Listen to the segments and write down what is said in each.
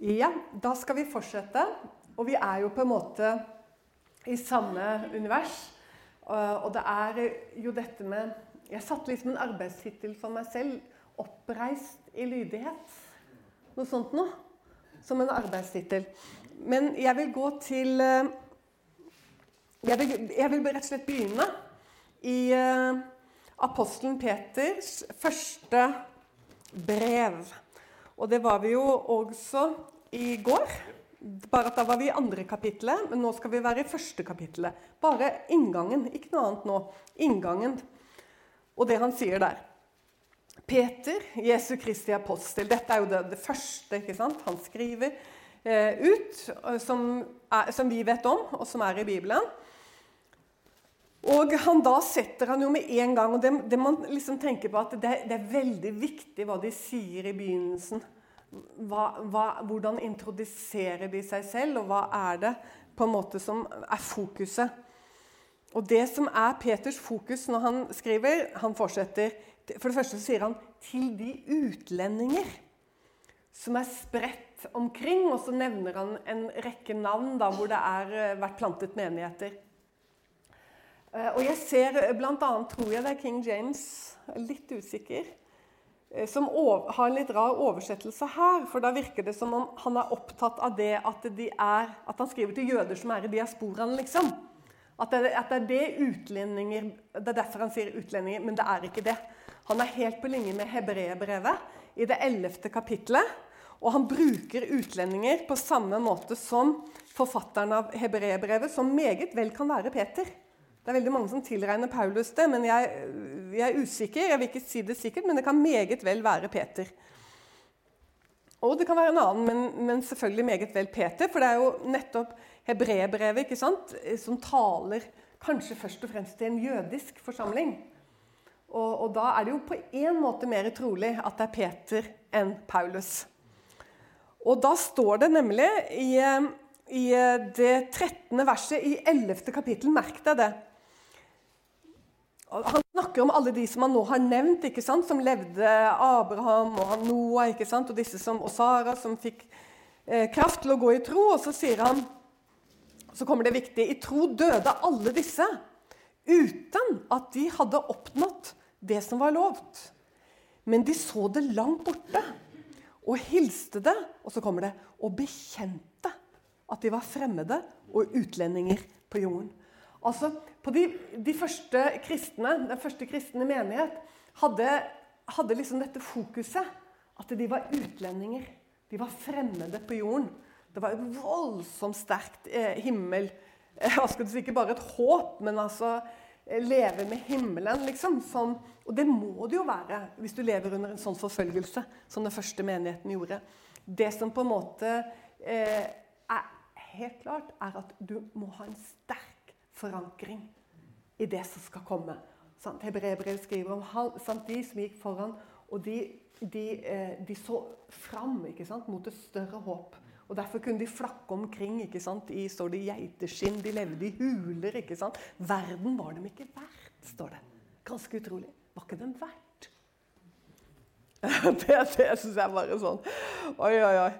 Ja, da skal vi fortsette. Og vi er jo på en måte i samme univers. Og det er jo dette med Jeg satte liksom en arbeidstittel for meg selv. 'Oppreist i lydighet'. Noe sånt noe. Som en arbeidstittel. Men jeg vil gå til jeg vil, jeg vil rett og slett begynne i uh, apostelen Peters første brev. Og det var vi jo også i går. Bare at da var vi i andre kapittelet, men nå skal vi være i første kapittelet. Bare inngangen, ikke noe annet nå. Inngangen og det han sier der. Peter, Jesu Kristi apostel. Dette er jo det, det første ikke sant? han skriver eh, ut, som, er, som vi vet om, og som er i Bibelen. Og han da setter han jo med en gang og det, det man liksom tenker på at det, det, er veldig viktig hva de sier i begynnelsen. Hva, hva, hvordan introduserer de seg selv, og hva er det på en måte som er fokuset? Og Det som er Peters fokus når han skriver Han fortsetter For det første sier han 'til de utlendinger som er spredt omkring'. Og så nevner han en rekke navn da, hvor det har eh, vært plantet menigheter. Eh, og jeg ser eh, bl.a. tror jeg det er King James, litt usikker, eh, som har en litt rar oversettelse her. For da virker det som om han er opptatt av det at, de er, at han skriver til jøder som er i diasporaen, liksom. At det, at det, er det utlendinger Det er derfor han sier utlendinger, men det er ikke det. Han er helt på linje med hebreerbrevet i det ellevte kapitlet. Og han bruker utlendinger på samme måte som forfatteren av hebreerbrevet, som meget vel kan være Peter. Det er veldig mange som tilregner Paulus det, men jeg, jeg, er usikker. Jeg vil ikke si det sikkert, men det kan meget vel være Peter. Og det kan være en annen, men, men selvfølgelig meget vel Peter. For det er jo nettopp hebreerbrevet som taler kanskje først og fremst til en jødisk forsamling. Og, og, da er det jo på en måte mer trolig at det er Peter enn Paulus. Og da står det nemlig i, i det 13. verset i 11. kapittel Merk deg det. Han snakker om alle de som han nå har nevnt, ikke sant? som levde Abraham og Noah ikke sant? og disse som, og Sara, som fikk eh, kraft til å gå i tro. Og så sier han, så kommer det viktig I tro døde alle disse uten at de hadde oppnådd det som var lovt. Men de så det langt borte og hilste det, og så kommer det, og bekjente at de var fremmede og utlendinger på jorden. Altså, de, de første kristne, Den første kristne menighet hadde, hadde liksom dette fokuset. At de var utlendinger. De var fremmede på jorden. Det var et voldsomt sterkt eh, himmel. Eh, si, Ikke bare et håp, men altså eh, leve med himmelen, liksom. Som, og det må det jo være hvis du lever under en sånn forfølgelse som den første menigheten gjorde. Det som på en måte eh, er helt klart, er at du må ha en sterk forankring i det som skal komme. Hebreerbrevet skriver om sant, de som gikk foran, og de, de, eh, de så fram sant, mot et større håp. Og Derfor kunne de flakke omkring sant? i står det, geiteskinn. De levde i huler. ikke sant? Verden var dem ikke verdt, står det. Ganske utrolig. Var ikke dem verdt? det det syns jeg bare sånn Oi, oi, oi.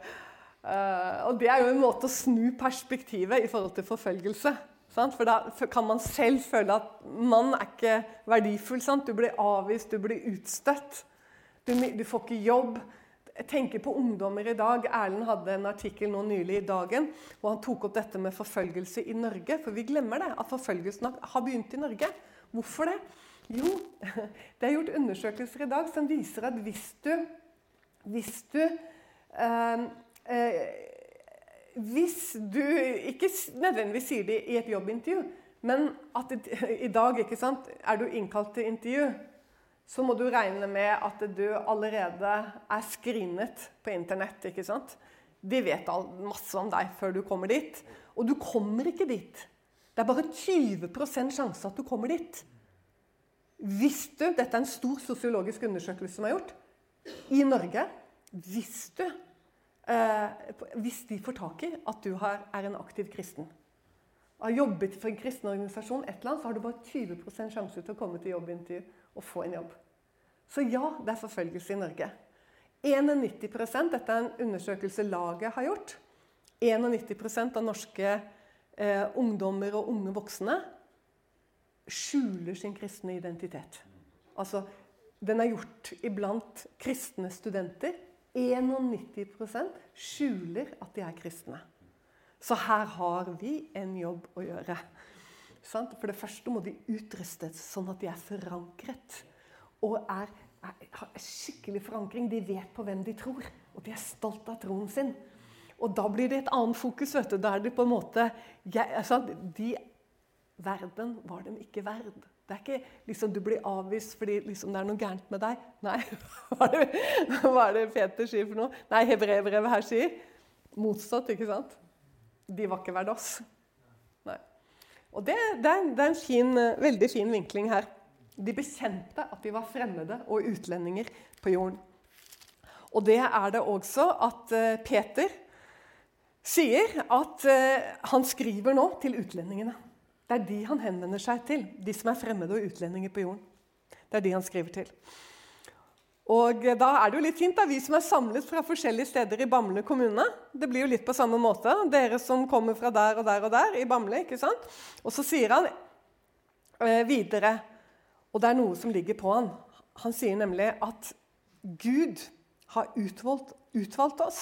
Uh, og det er jo en måte å snu perspektivet i forhold til forfølgelse. For da kan man selv føle at man er ikke verdifull. Sant? Du blir avvist, du blir utstøtt. Du, du, får ikke jobb. Jeg tenker på ungdommer i dag. Erlend hadde en artikkel nå nylig i Dagen hvor han tok opp dette med forfølgelse i Norge. For vi glemmer det, at forfølgelsen har begynt i Norge. Hvorfor det? Jo, det er gjort undersøkelser i dag som viser at hvis du, hvis du øh, øh, hvis du ikke nødvendigvis sier det i et jobbintervju, men at i dag ikke sant, er du innkalt til intervju, så må du regne med at du allerede er screenet på Internett. ikke sant? De vet masse om deg før du kommer dit. Og du kommer ikke dit. Det er bare 20% sjanse at du kommer dit. Hvis du Dette er en stor sosiologisk undersøkelse som er gjort i Norge. Hvis du hvis de får tak i at du er en aktiv kristen. Har jobbet for en kristen organisasjon, et eller annet, så har du bare 20% sjanse til å komme til jobbintervju og få en jobb. Så ja, det er forfølgelse i Norge. 91% Dette er en undersøkelse laget har gjort. 91% av norske eh, ungdommer og unge voksne skjuler sin kristne identitet. Altså, den er gjort iblant kristne studenter. 91% skjuler at de er kristne. Så her har vi en jobb å gjøre. For det første må de utrustes sånn at de er forankret. Og er, er, har skikkelig forankring. De vet på hvem de tror. Og de er stolt av troen sin. Og da blir det et annet fokus. vet du. Da er det på en måte jeg, altså, de, Verden var dem ikke verd. Det er ikke liksom du blir avvist fordi liksom, det er noe gærent med deg. Nei, hva er det, det Peter sier for noe? Nei, hebreerbrevet her sier motsatt, ikke sant? De var ikke verdt oss. Nei. Og det, det, er, det er en fin, veldig fin vinkling her. De bekjente at de var fremmede og utlendinger på jorden. Og det er det også at eh, Peter sier at uh, han skriver nå til utlendingene. Det er de han henvender seg til, de som er fremmede og utlendinger på jorden. Det er de han skriver til. Og Da er det jo litt fint, da, vi som er samlet fra forskjellige steder i Bamble kommune. Det blir jo litt på samme måte. Dere som kommer fra der og der og der i Bamble. ikke sant? Og så sier han eh, videre, og det er noe som ligger på han. Han sier nemlig at Gud har utvalgt, utvalgt oss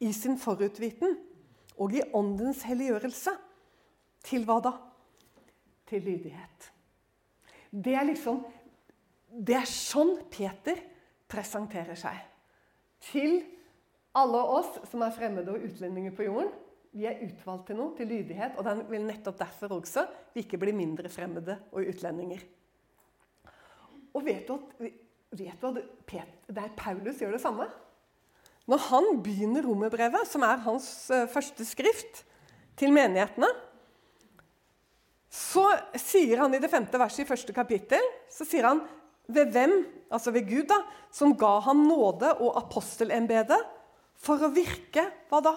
i sin forutviten og i åndens helliggjørelse. Til hva da? Til lydighet. Det er liksom Det er sånn Peter presenterer seg. Til alle oss som er fremmede og utlendinger på jorden. Vi er utvalgt til noe, til lydighet. Og det er vel nettopp derfor også vi ikke blir mindre fremmede og utlendinger. Og vet du at, vet du at Peter, det er Paulus gjør det samme? Når han begynner romerbrevet, som er hans uh, første skrift til menighetene, så sier han i det femte verset i første kapittel så sier han ved hvem, altså ved Gud, da, som ga ham nåde og apostelembede for å virke hva da?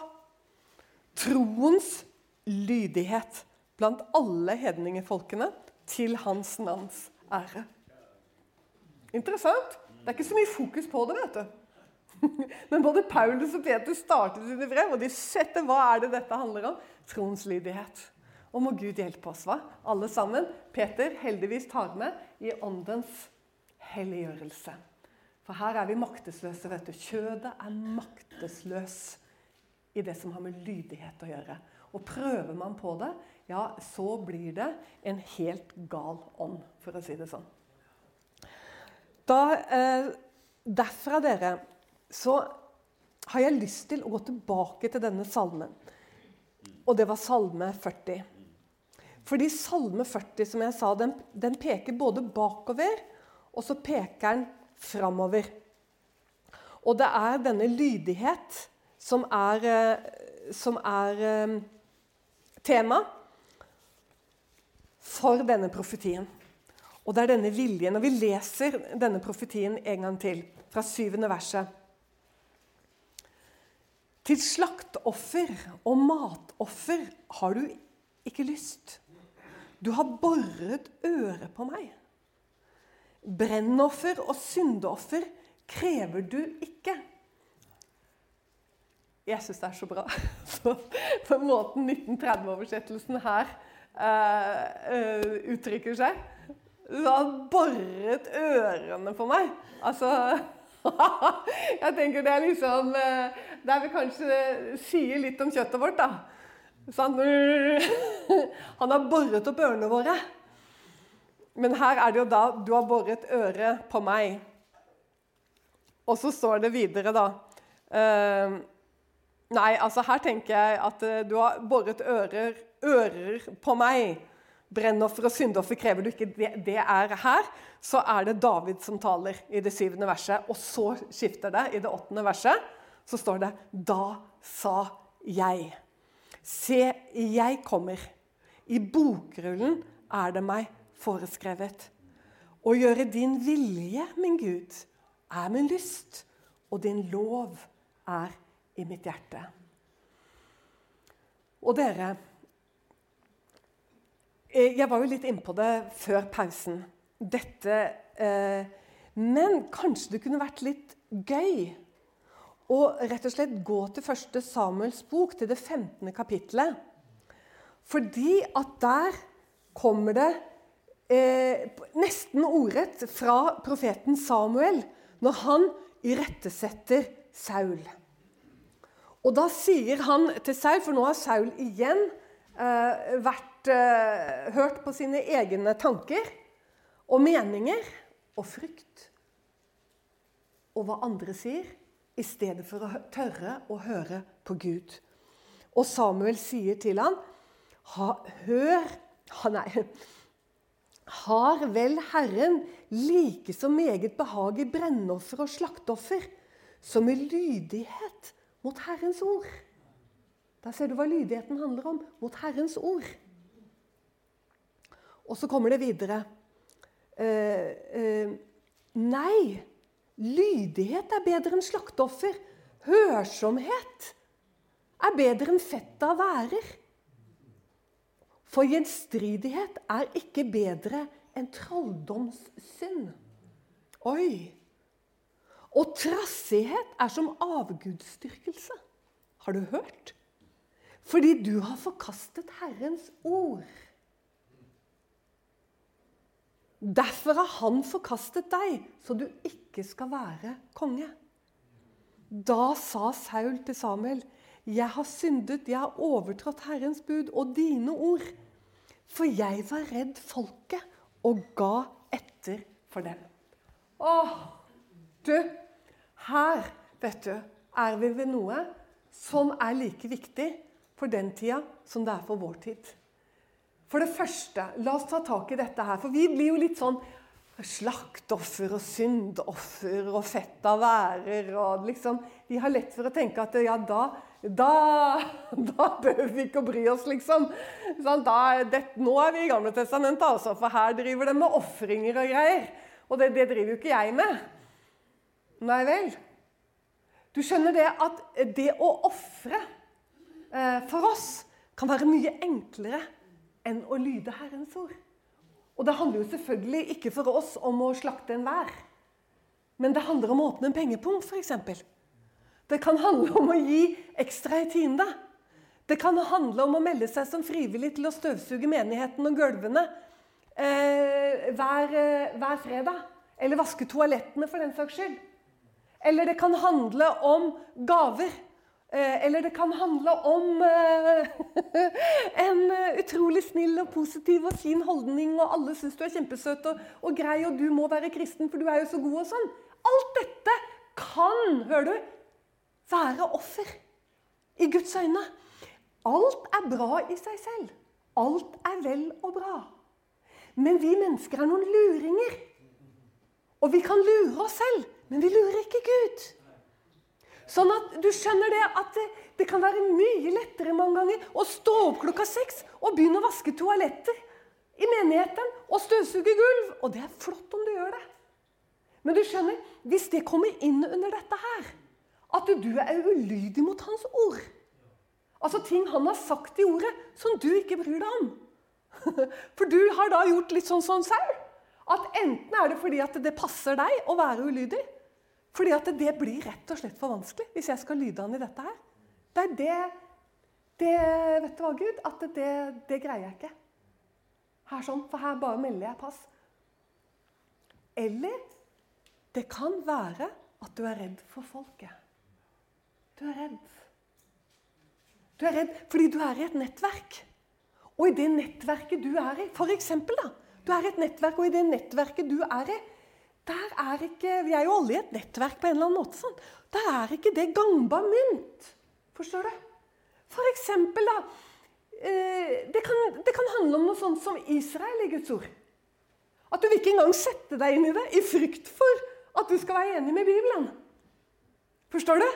Troens lydighet blant alle hedningefolkene til hans navns ære. Interessant. Det er ikke så mye fokus på det. vet du. Men både Paulus og Peter startet sine brev, og de setter hva er det dette handler om? Troens lydighet. Og må Gud hjelpe oss, hva? Alle sammen. Peter heldigvis tar med i åndens helliggjørelse. For her er vi maktesløse. vet du. Kjødet er maktesløs i det som har med lydighet å gjøre. Og prøver man på det, ja, så blir det en helt gal ånd, for å si det sånn. Da, eh, derfra, dere, så har jeg lyst til å gå tilbake til denne salmen. Og det var salme 40. Fordi salme 40 som jeg sa, den, den peker både bakover og så peker den framover. Og det er denne lydighet som er, eh, som er eh, tema for denne profetien. Og det er denne viljen. Og vi leser denne profetien en gang til, fra syvende verset. Til slaktoffer og matoffer har du ikke lyst. Du har boret øret på meg. Brennoffer og syndeoffer krever du ikke. Jeg syns det er så bra. Så på måten 1930-oversettelsen her uh, uttrykker seg. Du har boret ørene på meg. Altså Jeg tenker det er liksom Det er vi kanskje sier litt om kjøttet vårt. da. Sånn, han har boret opp ørene våre. Men her er det jo da 'Du har boret øret på meg'. Og så står det videre, da uh, Nei, altså her tenker jeg at uh, du har boret ører, ører på meg. Brennoffer og syndoffer krever du ikke. Det, det, er her. Så er det David som taler i det syvende verset. Og så skifter det i det åttende verset så står det 'Da sa jeg'. Se, jeg kommer. I bokrullen er det meg foreskrevet. Å gjøre din vilje, min Gud, er min lyst, og din lov er i mitt hjerte. Og dere eh, Jeg var jo litt innpå det før pausen. Dette eh, Men kanskje det kunne vært litt gøy å rett og slett gå til første Samuels bok, til det 15. kapittelet. Fordi at der kommer det eh, nesten ordrett fra profeten Samuel når han irettesetter Saul. Og da sier han til Saul, for nå har Saul igjen eh, vært, eh, hørt på sine egne tanker og meninger og frykt. Og hva andre sier, i stedet for å tørre å høre på Gud. Og Samuel sier til ham, Hør Nei. Har vel Herren like så meget behag i brennoffer og slakteoffer som i lydighet mot Herrens ord? Der ser du hva lydigheten handler om. Mot Herrens ord. Og så kommer det videre. Eh, eh, nei, lydighet er bedre enn slakteoffer. Hørsomhet er bedre enn fett av værer. For gjenstridighet er ikke bedre enn trolldomssynd. Oi! Og trassighet er som avgudsdyrkelse. Har du hørt? Fordi du har forkastet Herrens ord. Derfor har han forkastet deg, så du ikke skal være konge. Da sa Saul til Samuel, 'Jeg har syndet, jeg har overtrådt Herrens bud og dine ord.' 'For jeg var redd folket og ga etter for dem.' Åh, du, her, vet du, er vi ved noe som er like viktig for den tida som det er for vår tid. For det første, la oss ta tak i dette her. For vi blir jo litt sånn Slaktoffer og syndoffer og fett av værer og liksom Vi har lett for å tenke at ja, da da, da behøver vi ikke å bry oss, liksom. Sånn, da, det, nå er vi i Gamle testamentet, altså, for her driver de med ofringer og greier. Og det, det driver jo ikke jeg med. Nei vel. Du skjønner det at det å ofre eh, for oss kan være mye enklere enn å lyde Herrens ord. Og det handler jo selvfølgelig ikke for oss om å slakte enhver. Men det handler om å åpne en pengepung, f.eks. Det kan handle om å gi ekstra i tiende. Det kan handle om å melde seg som frivillig til å støvsuge menigheten og gulvene eh, hver, eh, hver fredag. Eller vaske toalettene, for den saks skyld. Eller det kan handle om gaver. Eh, eller det kan handle om eh, en eh, utrolig snill og positiv og fin holdning, og alle syns du er kjempesøt og, og, grei, og du må være kristen, for du er jo så god og sånn. Alt dette kan, hører du, være offer i Guds øyne. Alt er bra i seg selv. Alt er vel og bra. Men vi mennesker er noen luringer. Og vi kan lure oss selv, men vi lurer ikke Gud. Sånn at du skjønner det at det, det, kan være mye lettere mange ganger å stå opp klokka seks og begynne å vaske toaletter i menigheten og støvsuge gulv. Og det er flott om du gjør det. Men du skjønner, hvis det kommer inn under dette her, at du er ulydig mot hans ord Altså ting han har sagt i ordet som du ikke bryr deg om. For du har da gjort litt sånn sånn selv. At enten er det fordi at det passer deg å være ulydig, fordi at det blir rett og slett for vanskelig hvis jeg skal lyde han i dette her. Det er det, det Vet du hva, Gud? At det, det greier jeg ikke. Her sånn, For her bare melder jeg pass. Eller det kan være at du er redd for folket. Du er redd. Du er redd fordi du er i et nettverk. Og i det nettverket du er i, for eksempel, da, Du er i et nettverk, og i det nettverket du er i, der er ikke, Vi er jo alle i et nettverk på en eller annen måte. sånn. Der er ikke det gangbar mynt. Forstår du? For eksempel, da eh, det kan, det kan, handle om noe sånt som Israel i Guds ord. At du vil ikke engang sette deg inn i det i frykt for at du skal være enig med Bibelen. Forstår du?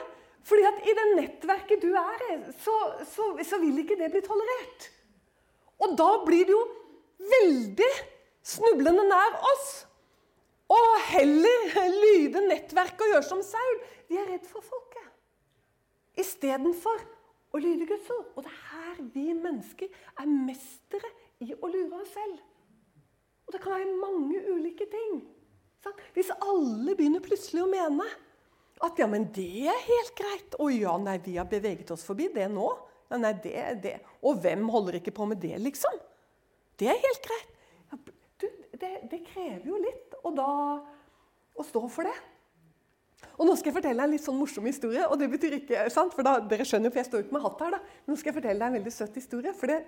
Fordi at i det nettverket du er i, så, så, så vil ikke det bli tolerert. Og da blir det jo veldig snublende nær oss og heller lyde nettverket og gjøre som Saul. Vi er redd for folket. Istedenfor å lyde Guds ord. Og det er her vi mennesker er mestere i å lure oss selv. Og det kan være mange ulike ting. Hvis alle begynner plutselig å mene At ja, men det er helt greit. Å ja, nei, vi har beveget oss forbi det nå. Ja, nei, det er det. Og hvem holder ikke på med det, liksom? Det er helt greit. Ja, du, det, det, krever jo litt og da, å stå for det. Og Nå skal jeg fortelle deg en litt sånn morsom historie. og det betyr ikke, sant? For da, dere skjønner, for jeg står ikke med hatt her da. Nå skal jeg fortelle deg en veldig søt historie. for det,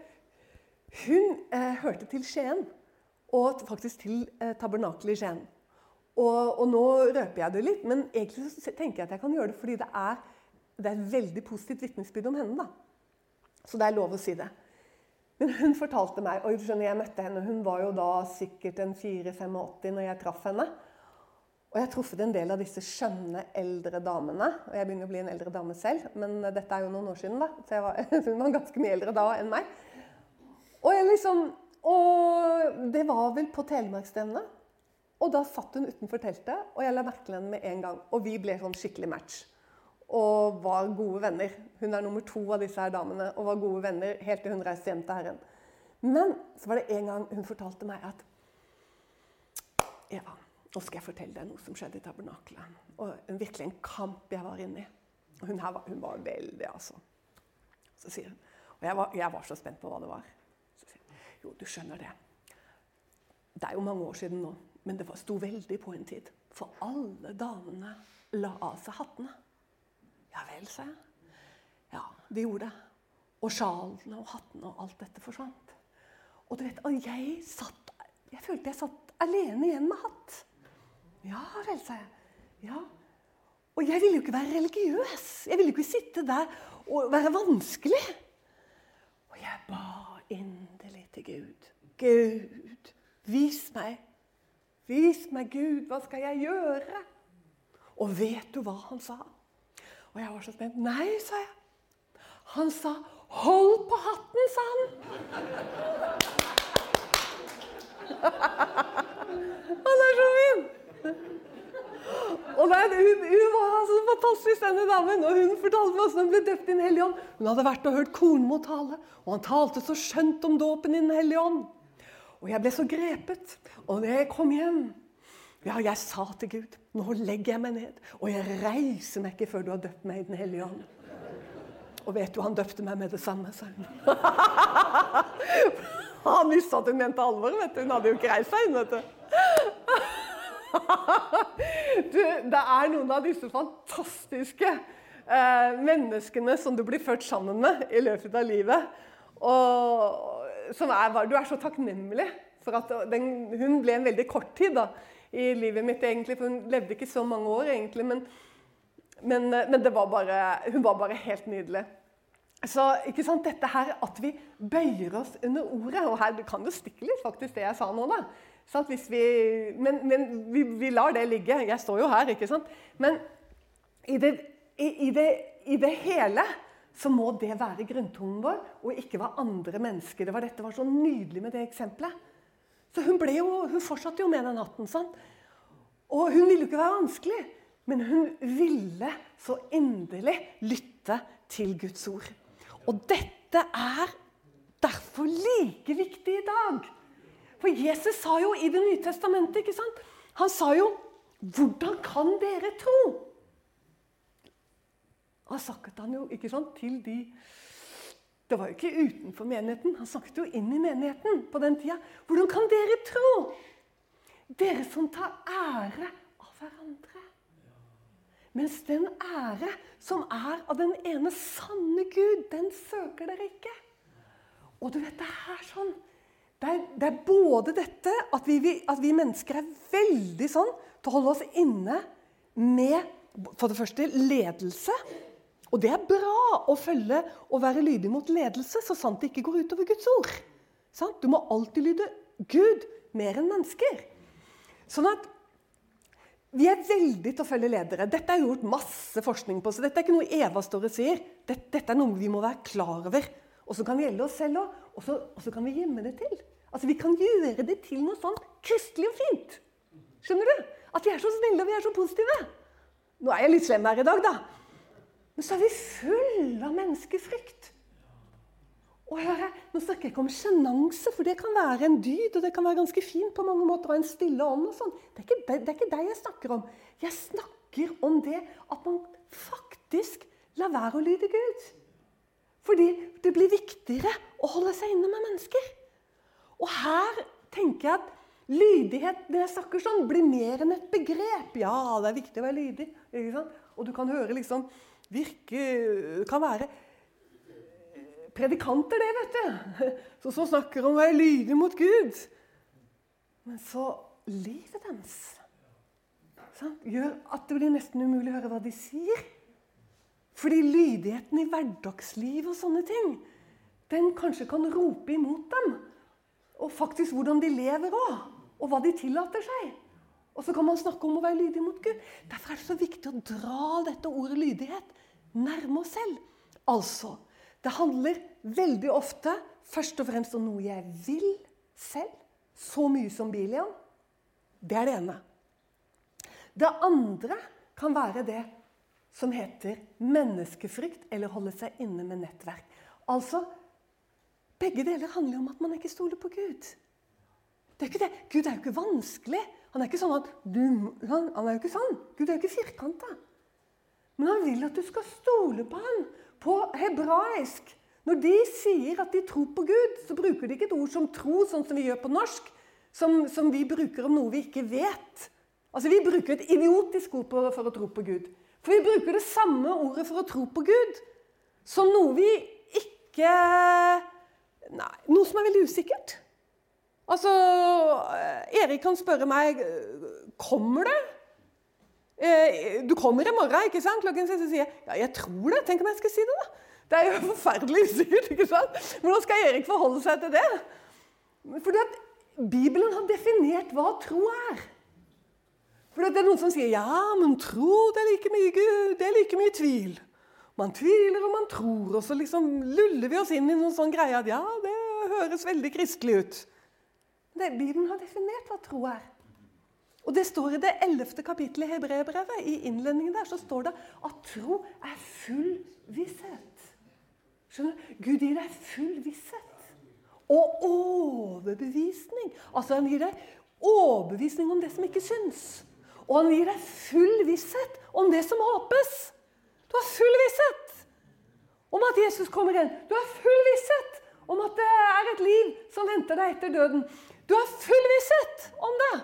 Hun eh, hørte til Skien, og faktisk til eh, tabernakelet i Skien. Og, og, nå røper jeg det litt, men egentlig så tenker jeg at jeg kan gjøre det fordi det er, det er et veldig positivt vitnesbyrd om henne. da. Så det er lov å si det. Men hun fortalte meg, og jeg møtte henne, hun var jo da sikkert en 84-85 når jeg traff henne. Og jeg truffet en del av disse skjønne eldre damene. Og jeg begynner å bli en eldre dame selv, men dette er jo noen år siden, da. Så var, hun var ganske mye eldre da enn meg. Og, liksom, og det var vel på Telemarksstevnet. Og da satt hun utenfor teltet, og jeg la merke til henne med en gang. Og vi ble sånn skikkelig match. Og var gode venner. Hun er nummer to av disse her damene og var gode venner helt til hun reiste hjem til Herren. Men så var det en gang hun fortalte meg at Eva, nå skal jeg fortelle deg noe som skjedde i tabernakelet. Og virkelig en kamp jeg var inne i. Og hun, her var, hun var veldig, altså. Så sier hun Og jeg var, jeg var så spent på hva det var. Så sier hun Jo, du skjønner det. Det er jo mange år siden nå, men det sto veldig på en tid. For alle damene la av seg hattene. Ja vel, sa jeg. Ja, det gjorde det. Og sjalene og hattene og alt dette forsvant. Og du vet, jeg satt Jeg følte jeg satt alene igjen med hatt. Ja vel, sa jeg. Ja. Og jeg ville jo ikke være religiøs. Jeg ville jo ikke sitte der og være vanskelig. Og jeg ba inderlig til Gud. Gud, vis meg. Vis meg, Gud, hva skal jeg gjøre? Og vet du hva han sa? Og jeg var så spent. Nei, sa jeg. Han sa 'hold på hatten', sa han. han er så fin! Og nei, hun, hun, var altså fantastisk, denne damen. Og hun fortalte meg hvordan hun ble døpt i Den hellige ånd. Hun hadde vært og hørt Kornmo tale, og han talte så skjønt om dåpen i Den hellige ånd. Og jeg ble så grepet. Og når jeg kom hjem ja, jeg sa til Gud nå legger jeg meg ned, og jeg reiser meg ikke før du har døpt meg i Den hellige ånd. Og vet du, han døpte meg med det samme, sa hun. han visste at hun mente alvor. vet du. Hun hadde jo ikke reist seg inn, vet du. du. Det er noen av disse fantastiske eh, menneskene som du blir ført sammen med i løpet av livet. Og er, du er så takknemlig for at den, hun ble en veldig kort tid. da, i livet mitt, egentlig, for hun levde ikke så mange år, egentlig. Men, men, men var bare, hun var bare helt nydelig. Så ikke sant, dette her at vi bøyer oss under ordet Og her kan det stikke litt, faktisk, det jeg sa nå. da. Sånn, vi, men, men vi, vi, lar det ligge. Jeg står jo her, ikke sant. Men i det, i, i det, i det hele så må det være grunntonen vår, og ikke hva andre mennesker det var. Dette var så nydelig med det eksempelet. Så hun, jo, hun fortsatte jo med den hatten. sant? Og hun ville jo ikke være vanskelig, men hun ville så inderlig lytte til Guds ord. Og dette er derfor like viktig i dag. For Jesus sa jo i Det nye testamentet ikke sant? Han sa jo 'Hvordan kan dere tro?' Han snakket han jo ikke sant, til de det var jo ikke utenfor menigheten. Han snakket jo inn i menigheten på den tida. Hvordan kan dere tro? Dere som tar ære av hverandre. Mens den ære som er av den ene sanne Gud, den søker dere ikke. Og du vet, det er sånn Det er, det er både dette at vi, at vi mennesker er veldig sånn til å holde oss inne med for det første ledelse og det er bra å følge og være lydig mot ledelse, så sant det ikke går utover Guds ord. Du må alltid lyde Gud mer enn mennesker. Sånn at vi er veldig til å følge ledere. Dette er gjort masse forskning på. så Dette er ikke noe Eva står og sier. Dette, dette er noe vi må være klar over. Og så kan det gjelde oss selv òg. Og, og, så kan vi gjemme det til. Altså Vi kan gjøre det til noe sånn kristelig og fint. Skjønner du? At vi er så snille og vi er så positive. Nå er jeg litt slem her i dag, da. Men så er vi fulle av menneskefrykt. Og hør, Nå snakker jeg ikke om sjenanse, for det kan være en dyd, og det kan være ganske fint på mange måter, og en stille ånd og sånn. Det, det, er ikke deg jeg snakker om. Jeg snakker om det at man faktisk lar være å lyde Gud. Fordi det blir viktigere å holde seg inne med mennesker. Og her tenker jeg at lydighet når jeg snakker sånn, blir mer enn et begrep. Ja, det er viktig å være lydig. Og du kan høre liksom virke kan være predikanter, det, vet du. Så, så snakker om å være lydig mot Gud. Men så livet deres sant, gjør at det blir nesten umulig å høre hva de sier. Fordi lydigheten i hverdagslivet og sånne ting, den kanskje kan rope imot dem. Og faktisk hvordan de lever òg. Og hva de tillater seg. Og så kan man snakke om å være lydig mot Gud. Derfor er det så viktig å dra dette ordet lydighet nærme oss selv. Altså, det handler veldig ofte først og fremst om noe jeg vil selv. Så mye som Bilian. Det er det ene. Det andre kan være det som heter menneskefrykt eller holde seg inne med nettverk. Altså, Begge deler handler om at man ikke stoler på Gud. Det er ikke det. Gud er jo ikke vanskelig. Han er ikke sånn at du, han, han er jo ikke sånn. Gud er jo ikke firkanta. Men han vil at du skal stole på han. På hebraisk. Når de sier at de tror på Gud, så bruker de ikke et ord som tro, sånn som vi gjør på norsk. Som, som vi bruker om noe vi ikke vet. Altså, Vi bruker et idiotisk ord for å tro på Gud. For vi bruker det samme ordet for å tro på Gud som noe vi ikke Nei, noe som er veldig usikkert. Altså, Erik kan spørre meg Kommer det? Eh, du kommer i morgen, ikke sant? Klokken seks, sier jeg ja, jeg tror det. Tenk om jeg skal si det, da. Det er jo forferdelig sykt. ikke sant? Hvordan skal Erik forholde seg til det? Fordi at Bibelen har definert hva tro er. For det er noen som sier ja, men tro det er like mye Gud, det er like mye tvil. Man tviler og man tror, og så liksom luller vi oss inn i noen sånn greie at ja, det høres veldig kristelig ut. Det, Bibelen har definert hva tro er. Og det står i det ellevte kapittelet i Hebreerbrevet. I innledningen der så står det at tro er full visshet. Skjønner du? Gud gir deg full visshet. Og overbevisning. Altså Han gir deg overbevisning om det som ikke syns. Og han gir deg full visshet om det som håpes. Du har full visshet om at Jesus kommer igjen. Du har full visshet om at det er et liv som venter deg etter døden. Du har full visshet om det.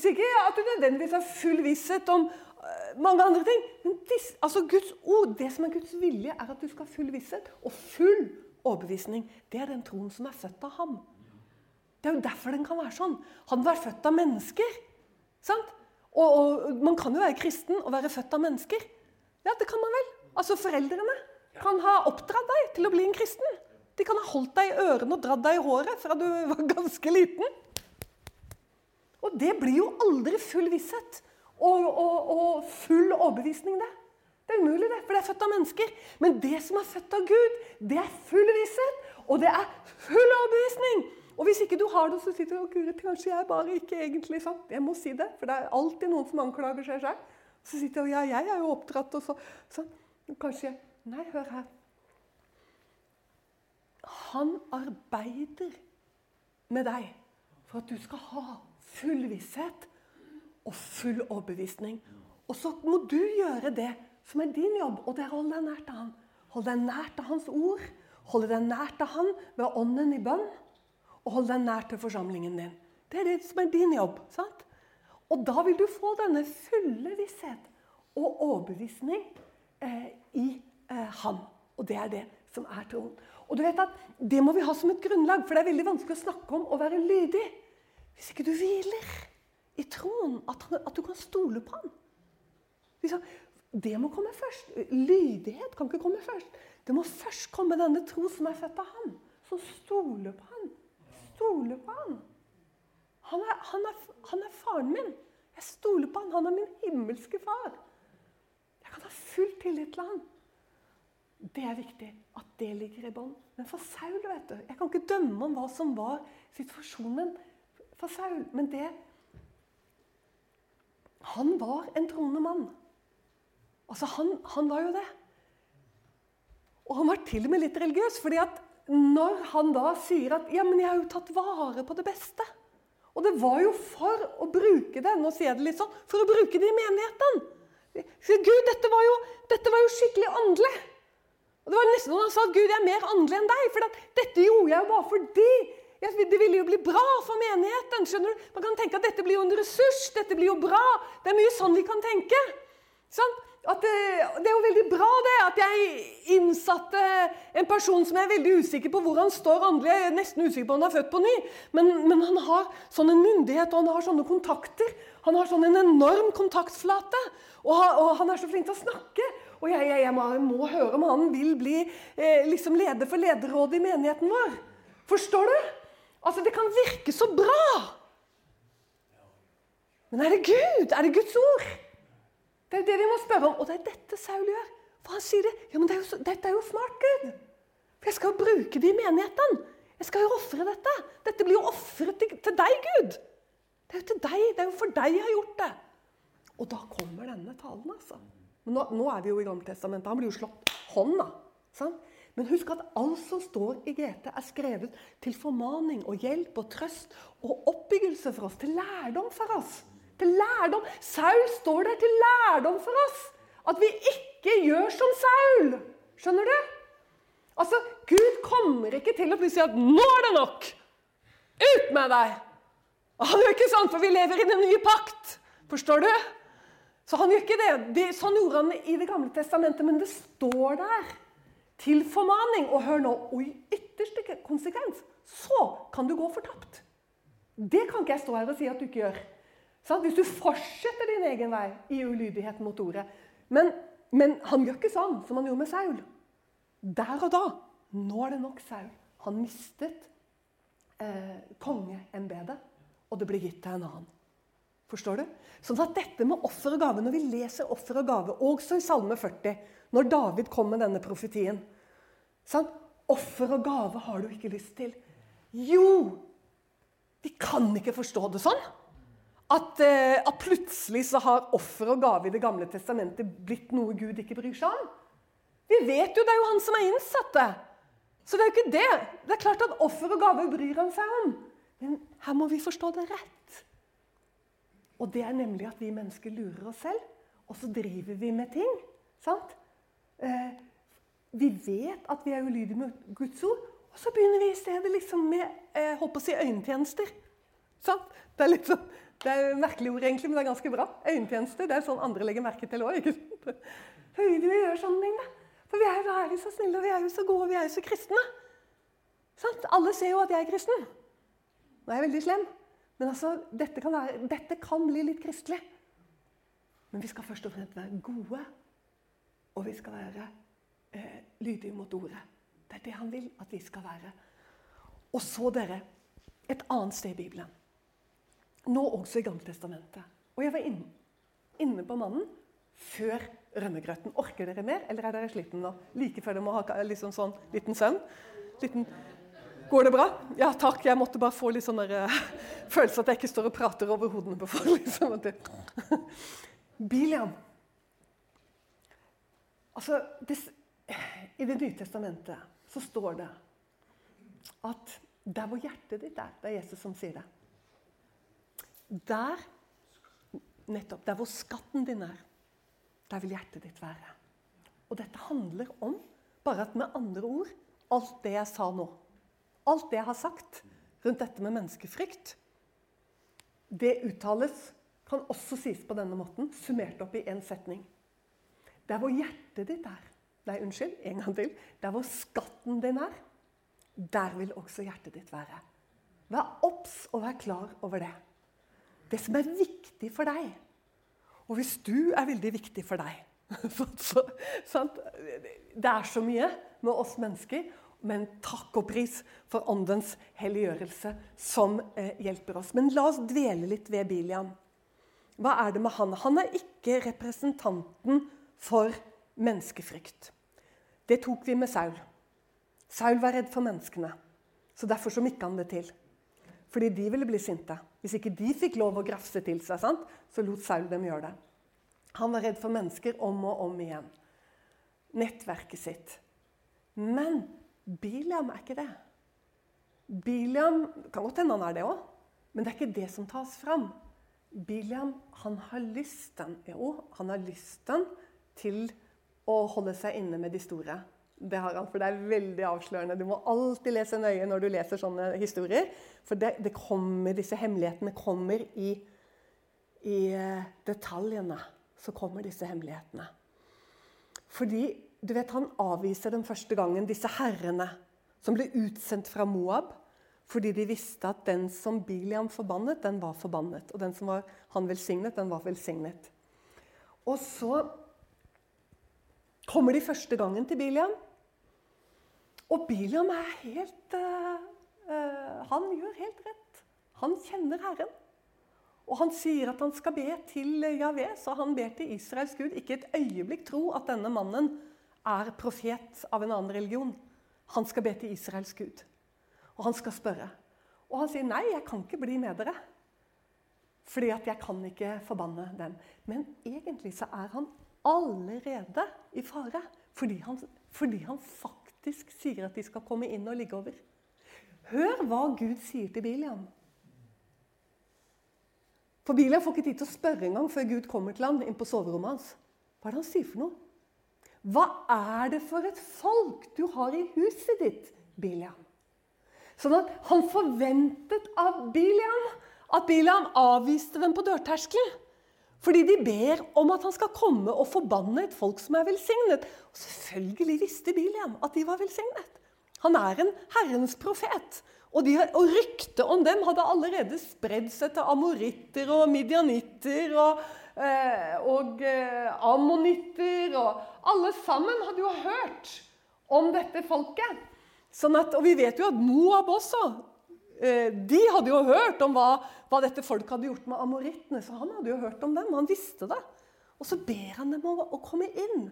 Sier ikke at du nødvendigvis har full visshet om uh, mange andre ting. Men dis, altså Guds ord, det som er Guds vilje, er at du skal ha full visshet og full overbevisning. Det er den troen som er født av ham. Det er jo derfor den kan være sånn. Han var født av mennesker. sant? Og, og, Man kan jo være kristen og være født av mennesker. Ja, det kan man vel. Altså Foreldrene kan ha oppdratt deg til å bli en kristen. De kan ha holdt deg i ørene og dratt deg i håret fra du var ganske liten. Og det blir jo aldri full visshet og, og, og full overbevisning, det. Det er umulig, det, for det er født av mennesker. Men det som er født av Gud, det er full visshet, og det er full overbevisning. Og hvis ikke du har det, så sitter du og Guri, kanskje jeg bare ikke egentlig sånn. Jeg må si det, for det er alltid noen som anklager seg sjøl. Så sitter jeg og ja, jeg er jo oppdratt, og så sånn. Kanskje jeg Nei, hør her. Han arbeider med deg for at du skal ha full visshet og full overbevisning. Og så må du gjøre det som er din jobb, og det er å holde deg nær til han. Hold deg nær til hans ord. Holde deg nær til han ved ånden i bønn. Og hold deg nær til forsamlingen din. Det er det som er din jobb. sant? Og da vil du få denne fulle visshet og overbevisning eh, i eh, Han. Og det er det som er troen. Og du vet at Det må vi ha som et grunnlag, for det er veldig vanskelig å snakke om å være lydig hvis ikke du hviler i troen, at, han, at du kan stole på ham. Det må komme først. Lydighet kan ikke komme først. Det må først komme denne tro som er født av ham, som stoler på ham. Stoler på ham. Han er, han er, han er faren min. Jeg stoler på han. Han er min himmelske far. Jeg kan ha full tillit til han. Det er viktig det ligger i bånn. Men for Saul vet du, Jeg kan ikke dømme om hva som var situasjonen for Saul. Men det Han var en troende mann. Altså, han, han var jo det. Og han var til og med litt religiøs. fordi at når han da sier at ja, men 'jeg har jo tatt vare på det beste' Og det var jo for å bruke det nå sier jeg det litt sånn, for å bruke det i menigheten. Gud, dette var, jo, dette var jo skikkelig åndelig. Og Det var nesten noen som sa at Gud jeg er mer åndelig enn deg. For dette gjorde jeg jo bare fordi det ville jo bli bra for menigheten. skjønner du? Man kan tenke at dette blir jo en ressurs. Dette blir jo bra. Det er mye sånn vi kan tenke. Sånn? Det, det, er jo veldig bra det, at jeg innsatte en person som jeg er veldig usikker på hvor han står åndelig. Jeg er nesten usikker på om han er født på ny. Men, men han har sånn en myndighet og han har sånne kontakter. Han har sånn en enorm kontaktflate. Og, og han er så flink til å snakke. Og jeg, jeg, jeg, må, jeg må, høre om han vil bli eh, liksom leder for lederrådet i menigheten vår. Forstår du? Altså, Det kan virke så bra. Men er det Gud? Er det Guds ord? Det er det vi må spørre om. Og det er dette Saul gjør. For han sier det. Ja, men det er jo, dette er jo smart, Gud. For jeg skal jo bruke det i menigheten. Jeg skal jo ofre dette. Dette blir jo ofret til, til, deg, Gud. Det er jo til deg. Det er jo for deg jeg har gjort det. Og da kommer denne talen, altså. Men nå, nå er vi jo i Gammeltestamentet. Han blir jo slått hånda. Sant? Men husk at alt som står i GT, er skrevet til formaning og hjelp og trøst og oppbyggelse for oss. Til lærdom for oss. Til lærdom. Saul står der til lærdom for oss. At vi ikke gjør som Saul. Skjønner du? Altså, Gud kommer ikke til å si at 'nå er det nok'. Ut med deg! Han gjør ikke sånn, for vi lever i den nye pakt. Forstår du? Så han gjør ikke det. det. Sånn gjorde han i Det gamle testamentet, men det står der til formaning. Og hør nå, og i ytterste konsekvens så kan du gå fortapt. Det kan ikke jeg stå her og si at du ikke gjør. Så hvis du fortsetter din egen vei i ulydighet mot ordet. Men, men, han gjør ikke sånn som han gjorde med Saul. Der og da. Nå er det nok Saul. Han mistet eh, kongeembetet, og det ble gitt til en annen. Forstår du? Sånn at dette med offer og gave, Når vi leser offer og gave, også i Salme 40, når David kom med denne profetien sant? Offer og gave har du ikke lyst til. Jo! Vi kan ikke forstå det sånn. At, uh, at plutselig så har offer og gave i Det gamle testamentet blitt noe Gud ikke bryr seg om. Vi vet jo det er jo han som er innsatt det. Så det er jo ikke det. Det er klart at offer og gave bryr han seg om. Men her må vi forstå det rett. Og det er nemlig at vi mennesker lurer oss selv, og så driver vi med ting. sant? Eh, vi vet at vi er ulydige med Guds ord, og så begynner vi i stedet liksom med eh, håper å si øyentjenester. Sant? Det er litt sånn, det er merkelig ord, egentlig, men det er ganske bra. Øyentjenester, det er sånn andre legger merke til òg. Vi gjør sånne ting, da. For vi er, da er vi så snille, og vi er jo så gode, og vi er jo så kristne. Sant? Alle ser jo at jeg er kristen. Nå er jeg veldig slem. Men altså, dette kan, være, dette kan bli litt kristelig. Men vi skal først og fremst være gode, og vi skal være eh, lydige mot ordet. Det er det han vil at vi skal være. Og så, dere, et annet sted i Bibelen. Nå også i Gammeltestamentet. Og jeg var inne, inne på mannen før rømmegrøten. Orker dere mer, eller er dere slitne nå? Like før dere må ha liksom sånn liten søvn? Liten Går det bra? Ja, takk. Jeg måtte bare få litt sånn der, uh, følelse at jeg ikke står og prater over hodene på folk. Liksom. Biliam. Altså, det, I Det nye testamentet så står det at der hvor hjertet ditt er Det er Jesus som sier det. Der, nettopp, der hvor skatten din er, der vil hjertet ditt være. Og dette handler om, bare at med andre ord, alt det jeg sa nå. Alt det jeg har sagt rundt dette med menneskefrykt, det uttales kan også sies på denne måten, summert opp i én setning. Der hvor hjertet ditt er Nei, unnskyld, en gang til. Der hvor skatten din er, der vil også hjertet ditt være. Vær obs og vær klar over det. Det som er viktig for deg. Og hvis du er veldig viktig for deg så, så, Det er så mye med oss mennesker men takk og pris for Åndens helliggjørelse som eh, hjelper oss. Men la oss dvele litt ved Biliam. Hva er det med han? Han er ikke representanten for menneskefrykt. Det tok vi med Saul. Saul var redd for menneskene. Så Derfor så mikka han det til. Fordi de ville bli sinte. Hvis ikke de fikk lov å grafse til seg, sant? så lot Saul dem gjøre det. Han var redd for mennesker om og om igjen. Nettverket sitt. Men Biliam er ikke det. Biliam kan godt hende han er det òg, men det er ikke det som tas fram. Biliam han har lysten jo, han har lysten til å holde seg inne med de store. Det har han, for det er veldig avslørende. Du må alltid lese nøye når du leser sånne historier. For det, det kommer, disse hemmelighetene kommer i, i uh, detaljene. Så kommer disse hemmelighetene. Fordi du vet, han avviser den første gangen disse herrene som ble utsendt fra Moab. Fordi de visste at den som Biliam forbannet, den var forbannet. Og den som var han velsignet, den var velsignet. Og så kommer de første gangen til Biliam. Og Biliam er helt uh, uh, Han gjør helt rett. Han kjenner Herren. Og han sier at han skal be til Javé, så han ber til Israels Gud. Ikke et øyeblikk tro at denne mannen er profet av en annen religion. Han skal be til Israels Gud. Og han skal spørre. Og han sier, 'Nei, jeg kan ikke bli med dere.' Fordi at jeg kan ikke forbanne dem. Men egentlig så er han allerede i fare. Fordi han, fordi han faktisk sier at de skal komme inn og ligge over. Hør hva Gud sier til Biliam. For Biliam får ikke tid til å spørre engang før Gud kommer til ham inn på soverommet hans. Hva er det han sier for noe? Hva er det for et folk du har i huset ditt, Biliam? Sånn at han forventet av Biliam at Biliam avviste dem på dørterskelen. Fordi de ber om at han skal komme og forbanne et folk som er velsignet. Og selvfølgelig visste Biliam at de var velsignet. Han er en Herrens profet. Og, de, og ryktet om dem hadde allerede spredd seg til amoritter og midianitter og, eh, og eh, ammonitter. Og alle sammen hadde jo hørt om dette folket. Sånn at, og vi vet jo at Moab også Eh, de hadde jo hørt om hva, hva, dette folket hadde gjort med amorittene. Så han hadde jo hørt om dem, han visste det. Og så ber han dem om å komme inn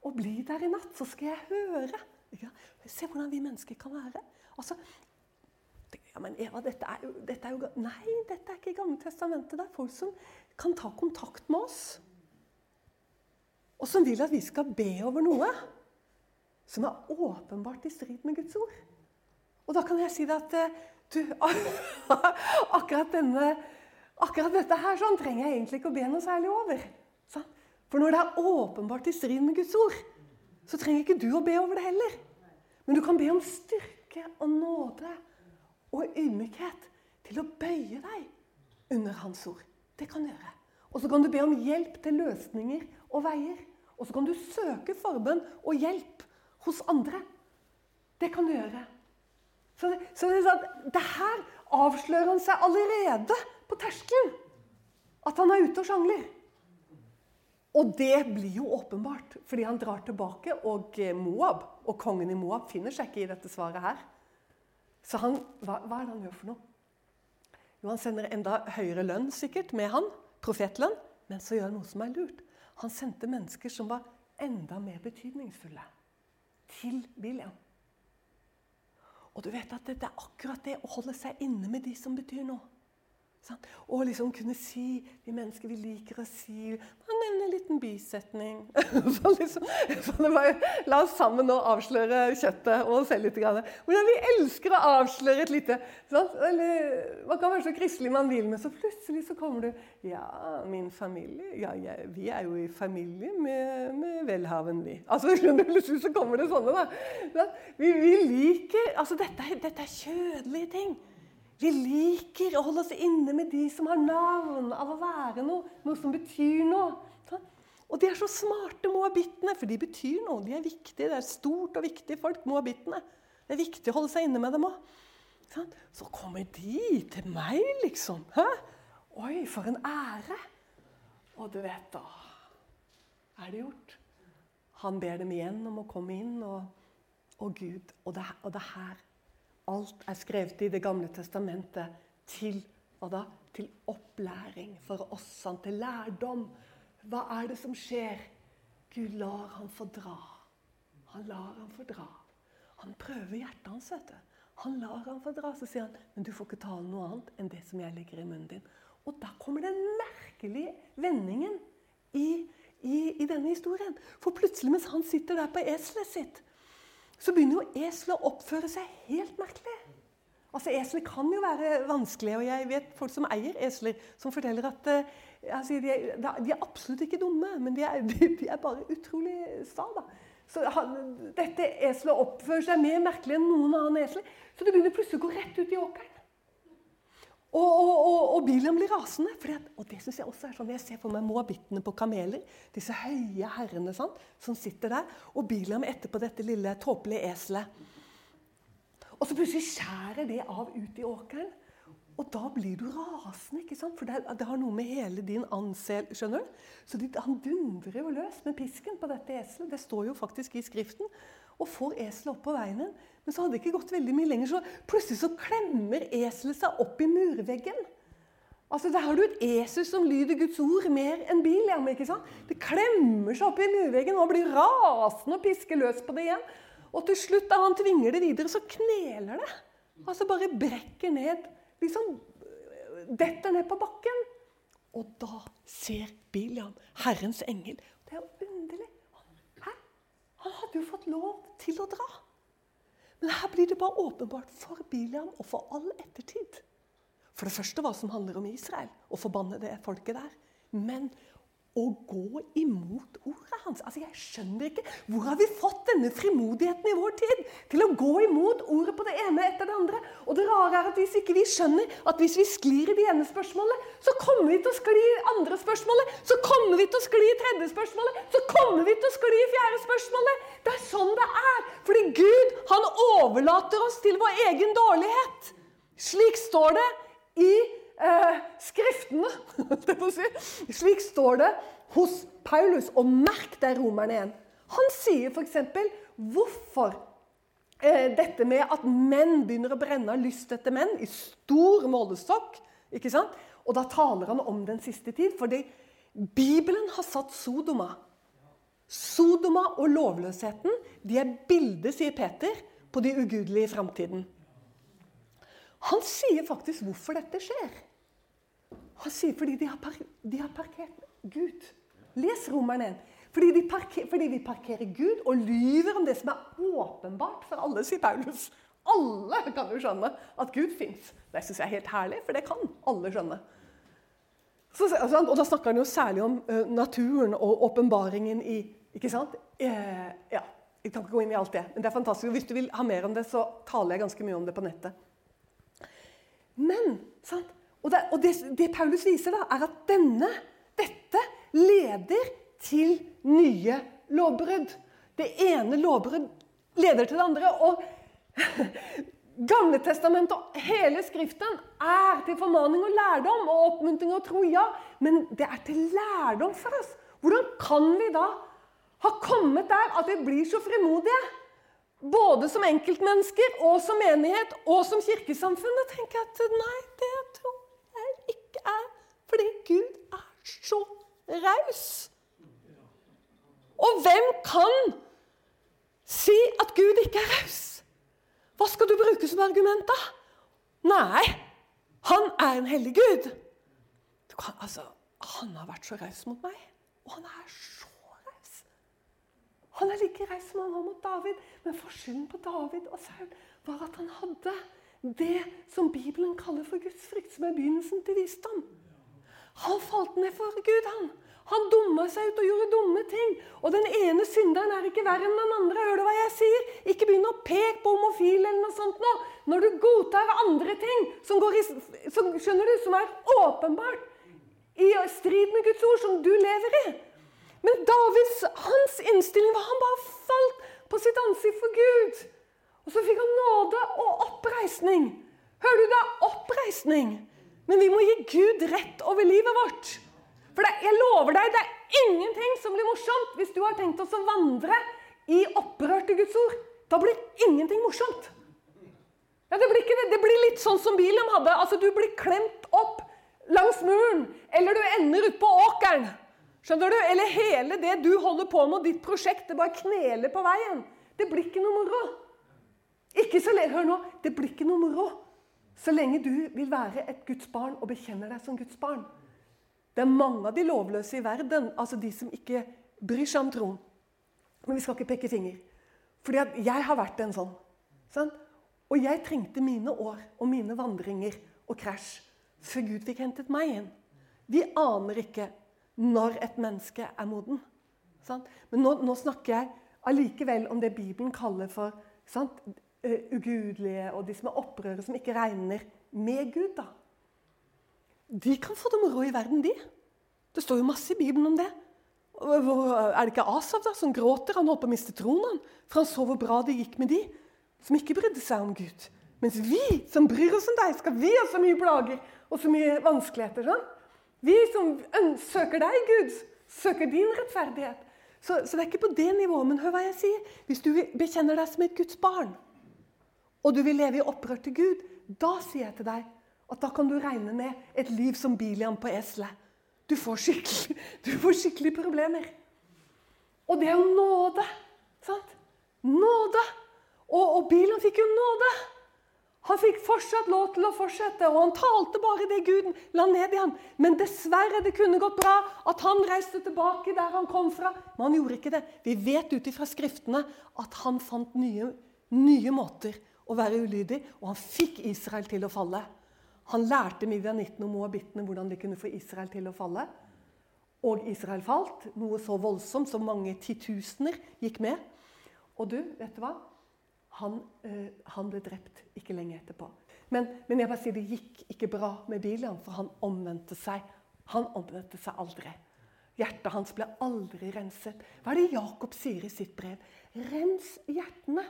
og bli der i natt, så skal jeg høre. Se hvordan vi mennesker kan være. Altså, ja, men Eva, dette er, jo, dette er jo Nei, dette er ikke Gamle testamentet. Det er folk som kan ta kontakt med oss. Og som vil at vi skal be over noe som er åpenbart i strid med Guds ord. Og da kan jeg si det at eh, du, akkurat, denne, akkurat dette her sånn, trenger jeg egentlig ikke å be noe særlig over. For når det er åpenbart i strid med Guds ord, så trenger ikke du å be over det heller. Men du kan be om styrke og nåde og ydmykhet til å bøye deg under Hans ord. Det kan du gjøre. Og så kan du be om hjelp til løsninger og veier. Og så kan du søke forbønn og hjelp hos andre. Det kan du gjøre. Så, så det, så det her avslører han seg allerede på terskelen. At han er ute og sjangler. Og det blir jo åpenbart, fordi han drar tilbake, og Moab, og kongen i Moab finner seg ikke i dette svaret her. Så han, hva, hva er det han gjør for noe? Jo, Han sender enda høyere lønn sikkert med han, profetlønn, men så gjør han noe som er lurt. Han sendte mennesker som var enda mer betydningsfulle, til William. Og du vet at det, er akkurat det å holde seg inne med de som betyr noe. Sant? Og liksom kunne si Vi mennesker vi liker å si Man nevner en liten bisetning. så liksom, så bare, la oss sammen nå avsløre kjøttet og se litt. litt. Hvordan vi elsker å avsløre et lite sånn, Eller, Man kan være så kristelig man vil, men så plutselig så kommer du Ja, min familie Ja, jeg, vi er jo i familie med, med velhaven, vi. Altså, Plutselig så kommer det sånne, da. Vi, vi liker Altså, dette, dette er kjødelige ting. Vi liker å holde oss inne med de som har navn av å være noe, noe som betyr noe. Og de er så smarte, moabittene, for de betyr noe. De er viktige. Det er stort og viktig folk, moabittene. Det er viktig å holde seg inne med dem òg. Så kommer de til meg, liksom. Hæ? Oi, for en ære! Og du vet, da er det gjort. Han ber dem igjen om å komme inn, og, og Gud Og det, og det her Alt er skrevet i Det gamle testamentet til, da, til opplæring for oss, til lærdom. Hva er det som skjer? Gud lar ham fordra. Han lar ham fordra. Han prøver hjertet hans. vet du. Han lar ham fordra. Så sier han, men du får ikke tale noe annet enn det som jeg legger i munnen din. Og da kommer den merkelige vendingen i, i, i denne historien. For plutselig, mens han sitter der på eselet sitt, så begynner jo eselet å oppføre seg helt merkelig. Altså, Esler kan jo være vanskelige, og jeg vet folk som eier esler, som forteller at uh, altså, de, er, de, er, absolutt ikke dumme, men de er, de, de er bare utrolig sta. da. Så han, Dette eselet oppfører seg mer merkelig enn noen annen esel. Så det begynner plutselig å gå rett ut i åkeren. Og, og, og, og Biliam blir rasende. At, og det synes Jeg også er sånn, jeg ser for meg moabittene på kameler. Disse høye herrene sant, som sitter der. Og Biliam etterpå dette lille tåpelige eselet. Og så plutselig skjærer det av ut i åkeren. Og da blir du rasende, ikke sant? for det, det har noe med hele din ansel skjønner du? Så de, Han dundrer jo løs med pisken på dette eselet. Det står jo faktisk i Skriften. Og får eselet opp på veien. Men så hadde det ikke gått veldig mye lenger, så plutselig så klemmer eselet seg opp i murveggen. Altså, Der har du et esel som lyder Guds ord mer enn Biliam. ikke sant? Det klemmer seg opp i murveggen og blir rasende og pisker løs på det igjen. Og til slutt, da han tvinger det videre, så kneler det. Altså bare brekker ned. Liksom detter ned på bakken. Og da ser Biliam Herrens engel. Det er jo underlig. Hæ? Han hadde jo fått lov til å dra. Men her blir det bare åpenbart for Biliam og for all ettertid. For det første hva som handler om Israel, og forbanne det folket der. Men å gå imot ordet hans. Altså, Jeg skjønner ikke Hvor har vi fått denne frimodigheten i vår tid til å gå imot ordet på det ene etter det andre? Og det rare er at Hvis ikke vi skjønner at hvis vi sklir i det ene spørsmålet, så kommer vi til å skli i andre spørsmålet, så kommer vi til å skli i tredje spørsmålet, så kommer vi til å skli i fjerde spørsmålet. Det er sånn det er. Fordi Gud han overlater oss til vår egen dårlighet. Slik står det i eh, Skriftene. Slik står det hos Paulus. Og merk deg romerne igjen. Han sier f.eks. hvorfor eh, dette med at menn begynner å brenne av lyst etter menn i stor målestokk. ikke sant? Og da taler han om den siste tid. fordi Bibelen har satt Sodoma. Sodoma og lovløsheten de er bildet, sier Peter, på de ugudelige i framtiden. Han sier faktisk hvorfor dette skjer. Han sier fordi de har, par de har parkert Gud. Les Romerne 1. Fordi, parker, fordi vi parkerer Gud og lyver om det som er åpenbart for alle, sier Paulus. Alle kan jo skjønne at Gud fins. Det syns jeg er helt herlig, for det kan alle skjønne. Så, altså, og da snakker han jo særlig om uh, naturen og åpenbaringen i Ikke sant? Uh, ja, Jeg kan ikke gå inn i alt det, men det er fantastisk. Hvis du vil ha mer om det, så taler jeg ganske mye om det på nettet. Men sant? Og, det, og det, det, Paulus viser, da, er at denne, dette leder til nye lovbrudd. Det ene lovbrudd leder til det andre. Og Gamletestamentet og hele Skriften er til formaning og lærdom og oppmuntring og tro, ja. Men det er til lærdom for oss. Hvordan kan vi da ha kommet der at vi blir så frimodige? Både som enkeltmennesker og som menighet og som kirkesamfunn. Da tenker jeg at nei, det tror fordi Gud er så raus. Og hvem kan si at Gud ikke er raus? Hva skal du bruke som argument, da? Nei, han er en hellig Gud. Kan, altså, han har vært så raus mot meg, og han er så raus. Han er like raus som han var mot David, men forskjellen på David og Saul var at han hadde det som Bibelen kaller for Guds frykt, som er begynnelsen til visdom. Han falt ned for Gud, han. Han dumma seg ut og gjorde dumme ting. Og den ene synderen er ikke verre enn den andre. Hører du hva jeg sier? Ikke begynn å peke på homofile eller noe sånt nå. Når du godtar andre ting som, i, som, skjønner du, som er åpenbart i strid med Guds ord, som du lever i. Men Davids hans innstilling var han bare falt på sitt ansikt for Gud. Og så fikk han nåde og oppreisning. Hører du, det er oppreisning. Men vi må gi Gud rett over livet vårt. For det, jeg lover deg, det er ingenting som blir morsomt hvis du har tenkt oss å vandre i opprørte Guds ord. Da blir ingenting morsomt. Ja, det, blir det. det, blir litt sånn som Biliam hadde. Altså, Du blir klemt opp langs muren, eller du ender ute på åkeren. Skjønner du? Eller hele det du holder på med, ditt prosjekt, det bare kneler på veien. Det blir ikke noe moro. Ikke så lenge, Hør nå. Det blir ikke noe moro så lenge du vil være et Guds barn og bekjenner deg som Guds barn. Det er mange av de lovløse i verden, altså de som ikke bryr seg om troen. Men vi skal ikke peke finger. Fordi jeg har vært en sånn. Sant? Og jeg trengte mine år og mine vandringer og krasj før Gud fikk hentet meg inn. Vi aner ikke når et menneske er moden. Sant? Men nå, nå, snakker jeg allikevel om det Bibelen kaller for sant? Eh, ugudelige og de som er opprørere, som ikke regner med Gud. da. De kan få det moro i verden, de. Det står jo masse i Bibelen om det. Er det ikke Asav da, som gråter? Han holdt på å miste tronen. For han så hvor bra det gikk med de som ikke brydde seg om Gud. Mens vi som bryr oss om deg, skal vi ha så mye plager og så mye vanskeligheter. sånn? Vi som søker deg, Gud, søker din rettferdighet. Så, så, det er ikke på det nivået. Men hør hva jeg sier. Hvis du bekjenner deg som et Guds barn, og du vil leve i opprør til Gud, da sier jeg til deg at da kan du regne med et liv som Bilian på eselet. Du får du skikkelig problemer. Og det er jo nåde. sant? Nåde! Og, og Bilian fikk jo nåde. Han fikk fortsatt lov til å fortsette, og han talte bare det Guden la ned i ham. Men dessverre, det kunne gått bra at han reiste tilbake der han kom fra. Men han gjorde ikke det. Vi vet ut ifra Skriftene at han fant nye, nye måter å være ulydig, og han fikk Israel til å falle. Han lærte midjanittene og moabittene hvordan de kunne få Israel til å falle. Og Israel falt, noe så voldsomt som mange titusener gikk med. Og du, vet du hva? Han, øh, han ble drept ikke lenge etterpå. Men, men, jeg bare sier det gikk ikke bra med Bilian, for han omvendte seg. Han omvendte seg aldri. Hjertet hans ble aldri renset. Hva er det Jakob sier i sitt brev? Rens hjertene,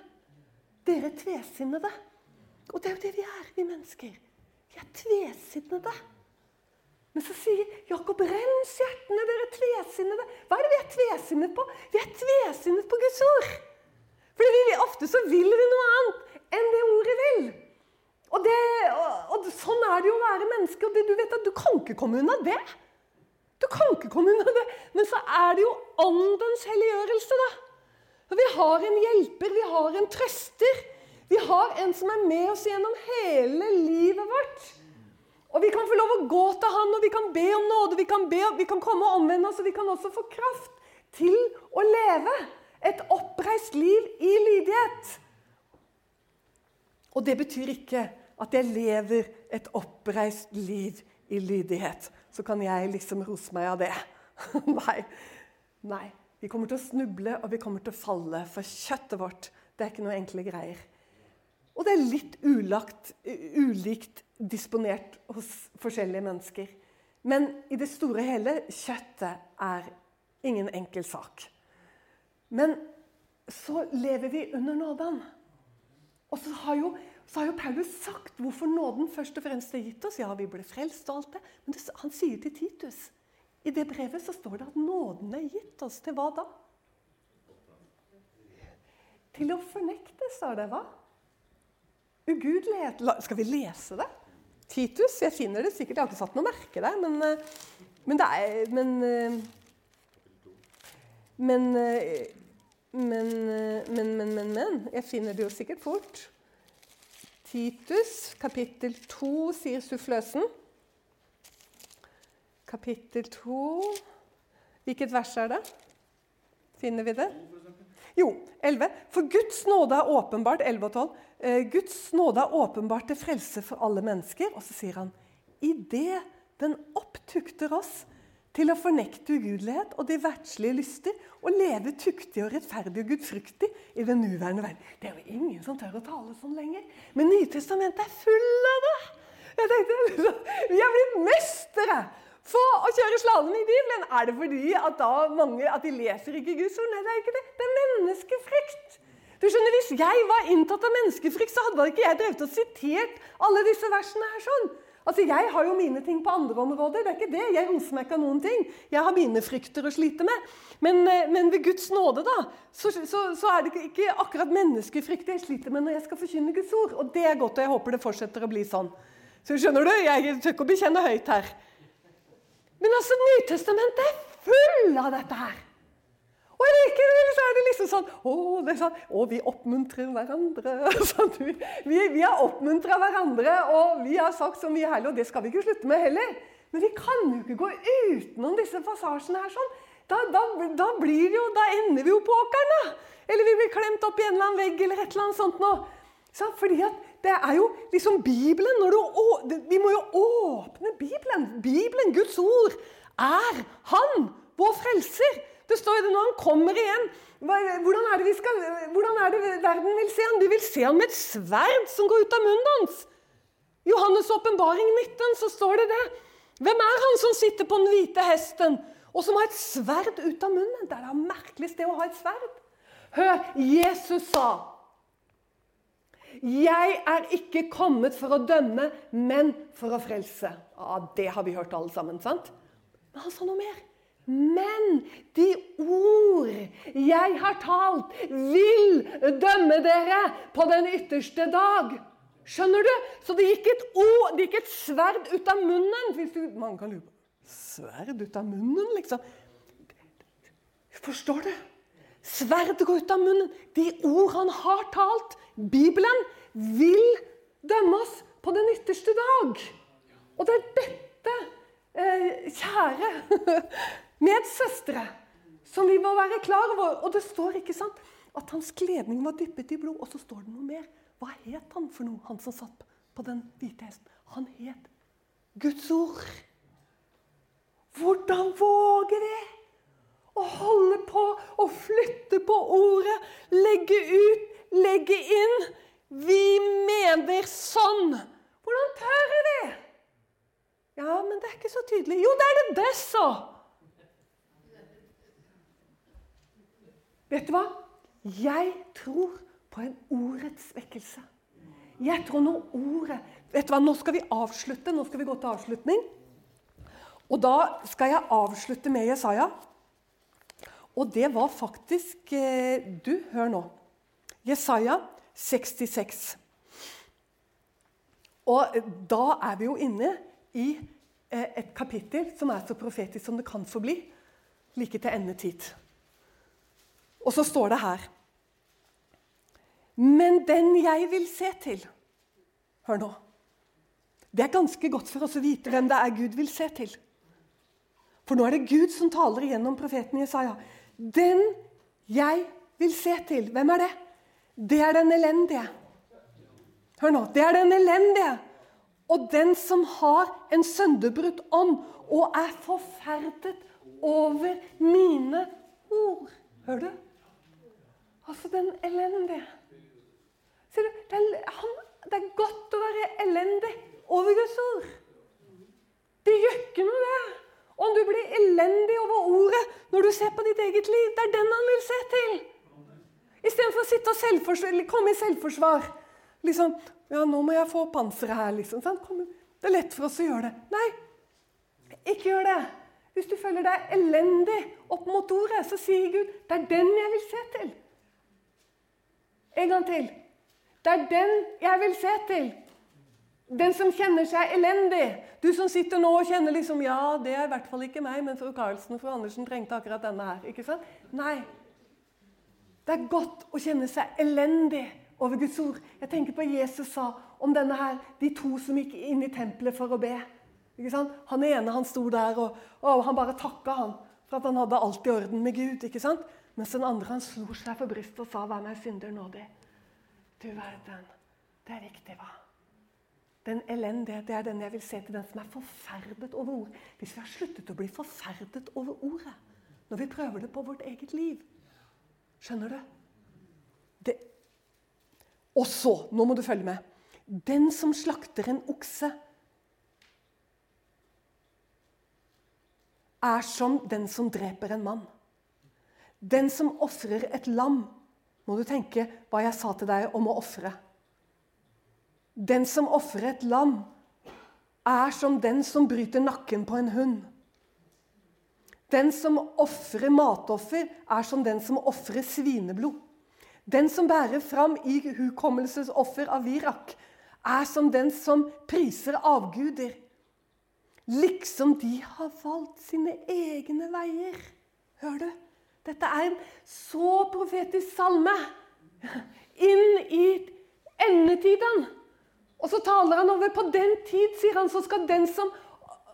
dere er tvesinnede. Og det er jo det vi er, vi mennesker. Vi er tvesinnede. Men så sier Jakob, rens hjertene, dere tvesinnede. Hva er det vi er tvesinnet på? Vi er tvesinnet på Guds ord. For vi, ofte så vil vi noe annet enn det ordet vil. Og, det, og, og Sånn er det jo å være menneske. og det, Du vet at du kan ikke komme unna det. Du kan ikke komme unna det. Men så er det jo åndens helliggjørelse, da. Vi har en hjelper, vi har en trøster. Vi har en som er med oss gjennom hele livet vårt. Og vi kan få lov å gå til han, og vi kan be om nåde, vi kan, be, vi kan komme og omvende oss, og vi kan også få kraft til å leve et oppreist liv i lydighet. Og det betyr ikke at jeg lever et oppreist liv i lydighet. Så kan jeg liksom rose meg av det. Nei. Nei. Vi kommer til å snuble, og vi kommer til å falle. For kjøttet vårt det er ikke noe enkle greier. Og det er litt ulagt, ulikt disponert hos forskjellige mennesker. Men i det store og hele kjøttet er ingen enkel sak. Men så lever vi under nåden. Og så har, jo, så har jo Paulus sagt hvorfor nåden først og fremst er gitt oss. Ja, vi ble frelst og alt det. Men han sier til Titus I det brevet så står det at nåden er gitt oss. Til hva da? Til å fornekte, står det. hva? Ugudelighet. Skal vi lese det? Titus. Jeg finner det sikkert. Jeg har ikke satt noe merke der, men, eh, men det er Men, eh, men, eh, men, men, men, men. Jeg finner det jo sikkert fort. Titus, kapittel 2, sier suffløsen. Kapittel 2 Hvilket vers er det? Finner vi det? Jo, 11. For Guds nåde er åpenbart 11 og 12. Eh, Guds nåde er åpenbart til frelse for alle mennesker. Og så sier han i det den opptukter oss til å fornekte ugudelighet og de verdslige lyster og leve tuktig og rettferdig og gudfryktig i den nuværende verden. Det er jo ingen som tør å tale sånn lenger. Men Nytestamentet er full av det! Jeg tenkte, Vi er blitt mestere for å kjøre slalåm i Bibelen. Er det fordi at, da mange, at de leser ikke Guds ord? Nei, det er ikke det. Det er menneskefrykt. Du skjønner, Hvis jeg var inntatt av menneskefrykt, så hadde ikke jeg drevet og sitert alle disse versene her sånn. Altså, Jeg har jo mine ting på andre områder. det er ikke det. Jeg roser meg ikke av noen ting. Jeg har mine frykter å slite med. Men, eh, men ved Guds nåde da, så, så, så, er det ikke akkurat menneskefrykt jeg sliter med når jeg skal forkynne Guds ord. Og det er godt, og jeg håper det fortsetter å bli sånn. Så skjønner du, Jeg tør ikke å bekjenne høyt her. Men altså, Nytestamentet er full av dette her. Og likevel så er det liksom sånn Å, sånn, å vi oppmuntrer hverandre. Sånn, vi, vi, har oppmuntra hverandre, og vi har sagt så mye herlig, og det skal vi ikke slutte med heller. Men vi kan jo ikke gå utenom disse passasjene her sånn. Da, da, da, blir jo, da ender vi jo på åkeren, da. Eller vi blir klemt opp i en eller annen vegg eller et eller annet sånt noe. Så fordi at det er jo liksom Bibelen. Du, vi må jo åpne Bibelen. Bibelen, Guds ord, er Han, vår frelser. Det står jo det når han kommer igjen. Hvordan er, det skal, hvordan er det verden vil se han? Du vil se han med et sverd som går ut av munnen hans. Johannes' åpenbaring 19 så står det det. Hvem er han som sitter på den hvite hesten, og som har et sverd ut av munnen? Det er da merkelig sted å ha et sverd. Hør, Jesus sa jeg er ikke kommet for å dømme, men for å frelse. Ja, Det har vi hørt alle sammen, sant? Men han sa noe mer. Men de ord jeg har talt, vil dømme dere på den ytterste dag. Skjønner du? Så det gikk et ord, det gikk et sverd ut av munnen. Hvis du, man kan lure på Sverd ut av munnen, liksom? Forstår du? Sverdet går ut av munnen. De ord han har talt, Bibelen, vil dømme oss på den ytterste dag. Og det er dette, eh, kjære medsøstre, som vi må være klar over. Og det står ikke sant, at hans kledning var dyppet i blod. Og så står det noe mer. Hva het han for noe, han som satt på den hvite hesten? Han het Guds ord. Hvordan våger vi å holde på å flytte på ordet, legge ut, legge inn? Vi mener sånn. Hvordan tør vi? Ja, men det er ikke så tydelig. Jo, det er det best så! Vet du hva? Jeg tror på en ordets vekkelse. Jeg tror når ordet Vet du hva, Nå skal vi avslutte. Nå skal vi gå til avslutning. Og da skal jeg avslutte med Jesaja. Og det var faktisk eh, Du, hør nå. Jesaja 66. Og da er vi jo inne i eh, et kapittel som er så profetisk som det kan få bli. Like til endetid. Og så står det her men den jeg vil se til Hør nå. Det er ganske godt for oss å vite hvem det er Gud vil se til. For nå er det Gud som taler igjennom profeten Jesaja. Den jeg vil se til, hvem er det? Det er den elendige. Hør nå. Det er den elendige. Og den som har en sønderbrutt ånd og er forferdet over mine ord. Hør du? Altså den elendige. Ser du, det er, han, det er godt å være elendig over Guds ord. Det gjør ikke noe, det. Om du blir elendig over ordet når du ser på ditt eget liv. Det er den han vil se til. Istedenfor å sitte og komme i selvforsvar. Liksom, ja, 'Nå må jeg få panseret her.' liksom. Det er lett for oss å gjøre det. Nei, ikke gjør det. Hvis du føler deg elendig opp mot ordet, så sier Gud 'Det er den jeg vil se til'. En gang til. Det er den jeg vil se til. Den som kjenner seg elendig. Du som sitter nå og kjenner liksom Ja, det er i hvert fall ikke meg, men fru Karlsen og fru Andersen trengte akkurat denne her. ikke sant? Nei. Det er godt å kjenne seg elendig over Guds ord. Jeg tenker på Jesus sa om denne her, de to som gikk inn i tempelet for å be. Ikke sant? Han ene han sto der, og, og han bare takka han for at han hadde alt i orden med Gud. ikke sant? Mens den andre han slo seg for brystet og sa 'Vær meg synder nådig'. Du verden. Det er viktig, hva? Den elendige, det er den jeg vil se til den som er forferdet over ord. Hvis vi har sluttet å bli forferdet over ordet når vi prøver det på vårt eget liv Skjønner du? Det. Og så, nå må du følge med Den som slakter en okse, er som den som dreper en mann. Den som ofrer et lam, må du tenke hva jeg sa til deg om å ofre. Den som ofrer et lam, er som den som bryter nakken på en hund. Den som ofrer matoffer, er som den som ofrer svineblod. Den som bærer fram hukommelsesoffer av virak, er som den som priser avguder. Liksom de har valgt sine egne veier. Hør du? Dette er en så profetisk salme inn i endetiden. Og så taler han over på den tid, sier han, så skal den som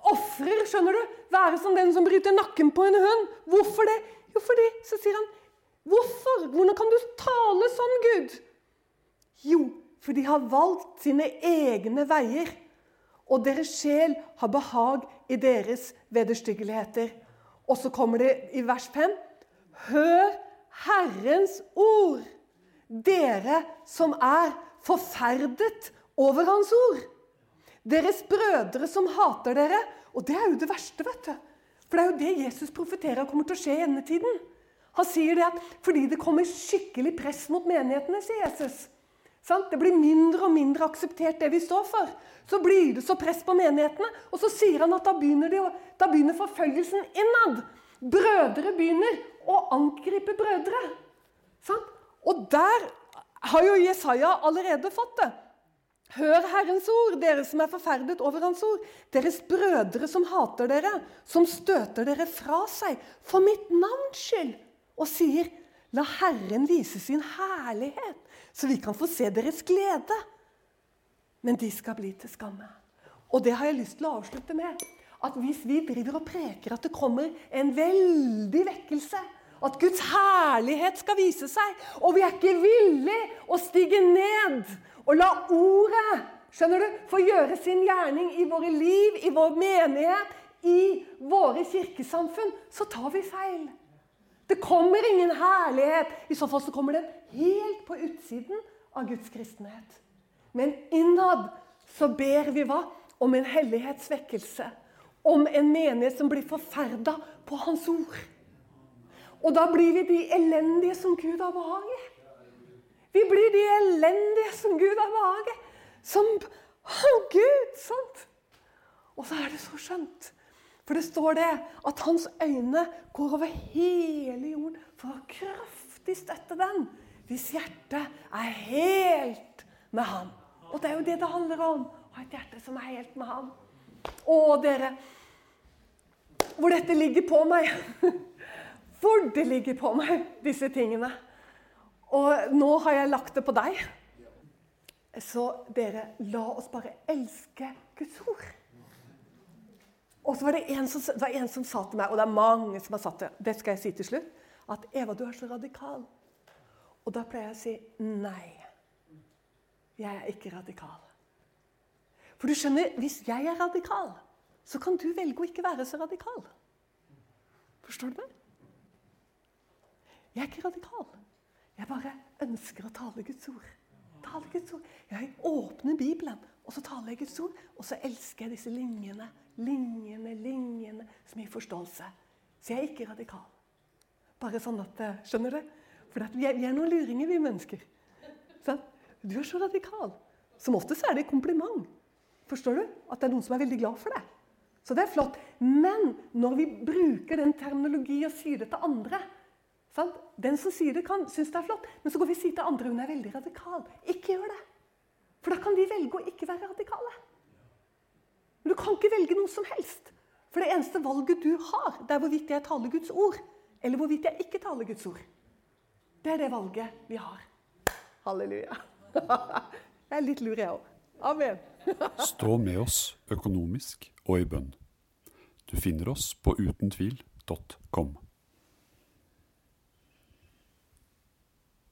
ofrer, skjønner du, være som den som bryter nakken på en hund. Hvorfor det? Jo, fordi, så sier han, hvorfor? Hvordan kan du tale sånn, Gud? Jo, for de har valgt sine egne veier. Og deres sjel har behag i deres vederstyggeligheter. Og så kommer det i vers 5.: Hør Herrens ord, dere som er forferdet over Hans ord. Deres brødre som hater dere. Og det er jo det verste, vet du. For det er jo det Jesus profeterer kommer til å skje i endetiden. Han sier det at fordi det kommer skikkelig press mot menighetene, sier Jesus. Det blir mindre og mindre akseptert, det vi står for. Så blir det så press på menighetene, og så sier han at da begynner, de, da begynner forfølgelsen innad. Brødre begynner å angripe brødre. Og der har jo Jesaja allerede fått det. Hør Herrens ord, dere som er forferdet over Hans ord. Deres brødre som hater dere, som støter dere fra seg for mitt navns skyld, og sier, la Herren vise sin herlighet, så vi kan få se deres glede. Men de skal bli til skamme. Og det har jeg lyst til å avslutte med. At hvis vi driver og preker at det kommer en veldig vekkelse, at Guds herlighet skal vise seg, og vi er ikke villige å stige ned og la ordet skjønner du, få gjøre sin gjerning i våre liv, i vår menighet, i våre kirkesamfunn, så tar vi feil. Det kommer ingen herlighet. I så fall så kommer den helt på utsiden av Guds kristenhet. Men innad så ber vi hva? Om en hellighetsvekkelse. Om en menighet som blir forferda på Hans ord. Og da blir vi de elendige som Gud har behag i. Vi blir de elendige som Gud har behaget. Som oh, Gud! sant? Og så er det så skjønt. For det står det at hans øyne går over hele jorden for å kraftig støtte den hvis hjertet er helt med ham. Og det er jo det det handler om. Å ha et hjerte som er helt med ham. Å, dere, hvor dette ligger på meg. Hvor det ligger på meg, disse tingene. Og nå har jeg lagt det på deg. Så dere, la oss bare elske Guds ord. Og så var det en som, det en som sa til meg, og det er mange som har sagt det, det skal jeg si til slutt, at 'Eva, du er så radikal'. Og da pleier jeg å si nei. Jeg er ikke radikal. For du skjønner, hvis jeg er radikal, så kan du velge å ikke være så radikal. Forstår du meg? Jeg er ikke radikal. Jeg bare ønsker å tale Guds ord. Tale Guds ord. Jeg åpner Bibelen, og så taler jeg Guds ord. Og så elsker jeg disse linjene, linjene, linjene som gir forståelse. Så jeg er ikke radikal. Bare sånn at eh, Skjønner du? For vi er, vi noen luringer, vi mennesker. Sånn? Du er så radikal. Som oftest er det kompliment. Forstår du? At det er noen som er veldig glad for det. Så det er flott. Men når vi bruker den terminologien og sier det til andre, Sant? Den som sier det, kan synes det er flott, men så går vi og sier til andre hun er veldig radikal. Ikke gjør det. For da kan de velge å ikke være radikale. Men du kan ikke velge noe som helst. For det eneste valget du har, det er hvorvidt jeg taler Guds ord, eller hvorvidt jeg ikke taler Guds ord. Det er det valget vi har. Halleluja. Jeg er litt lur, jeg òg. Amen. Stå med oss økonomisk og i bønn. Du finner oss på utentvil.com.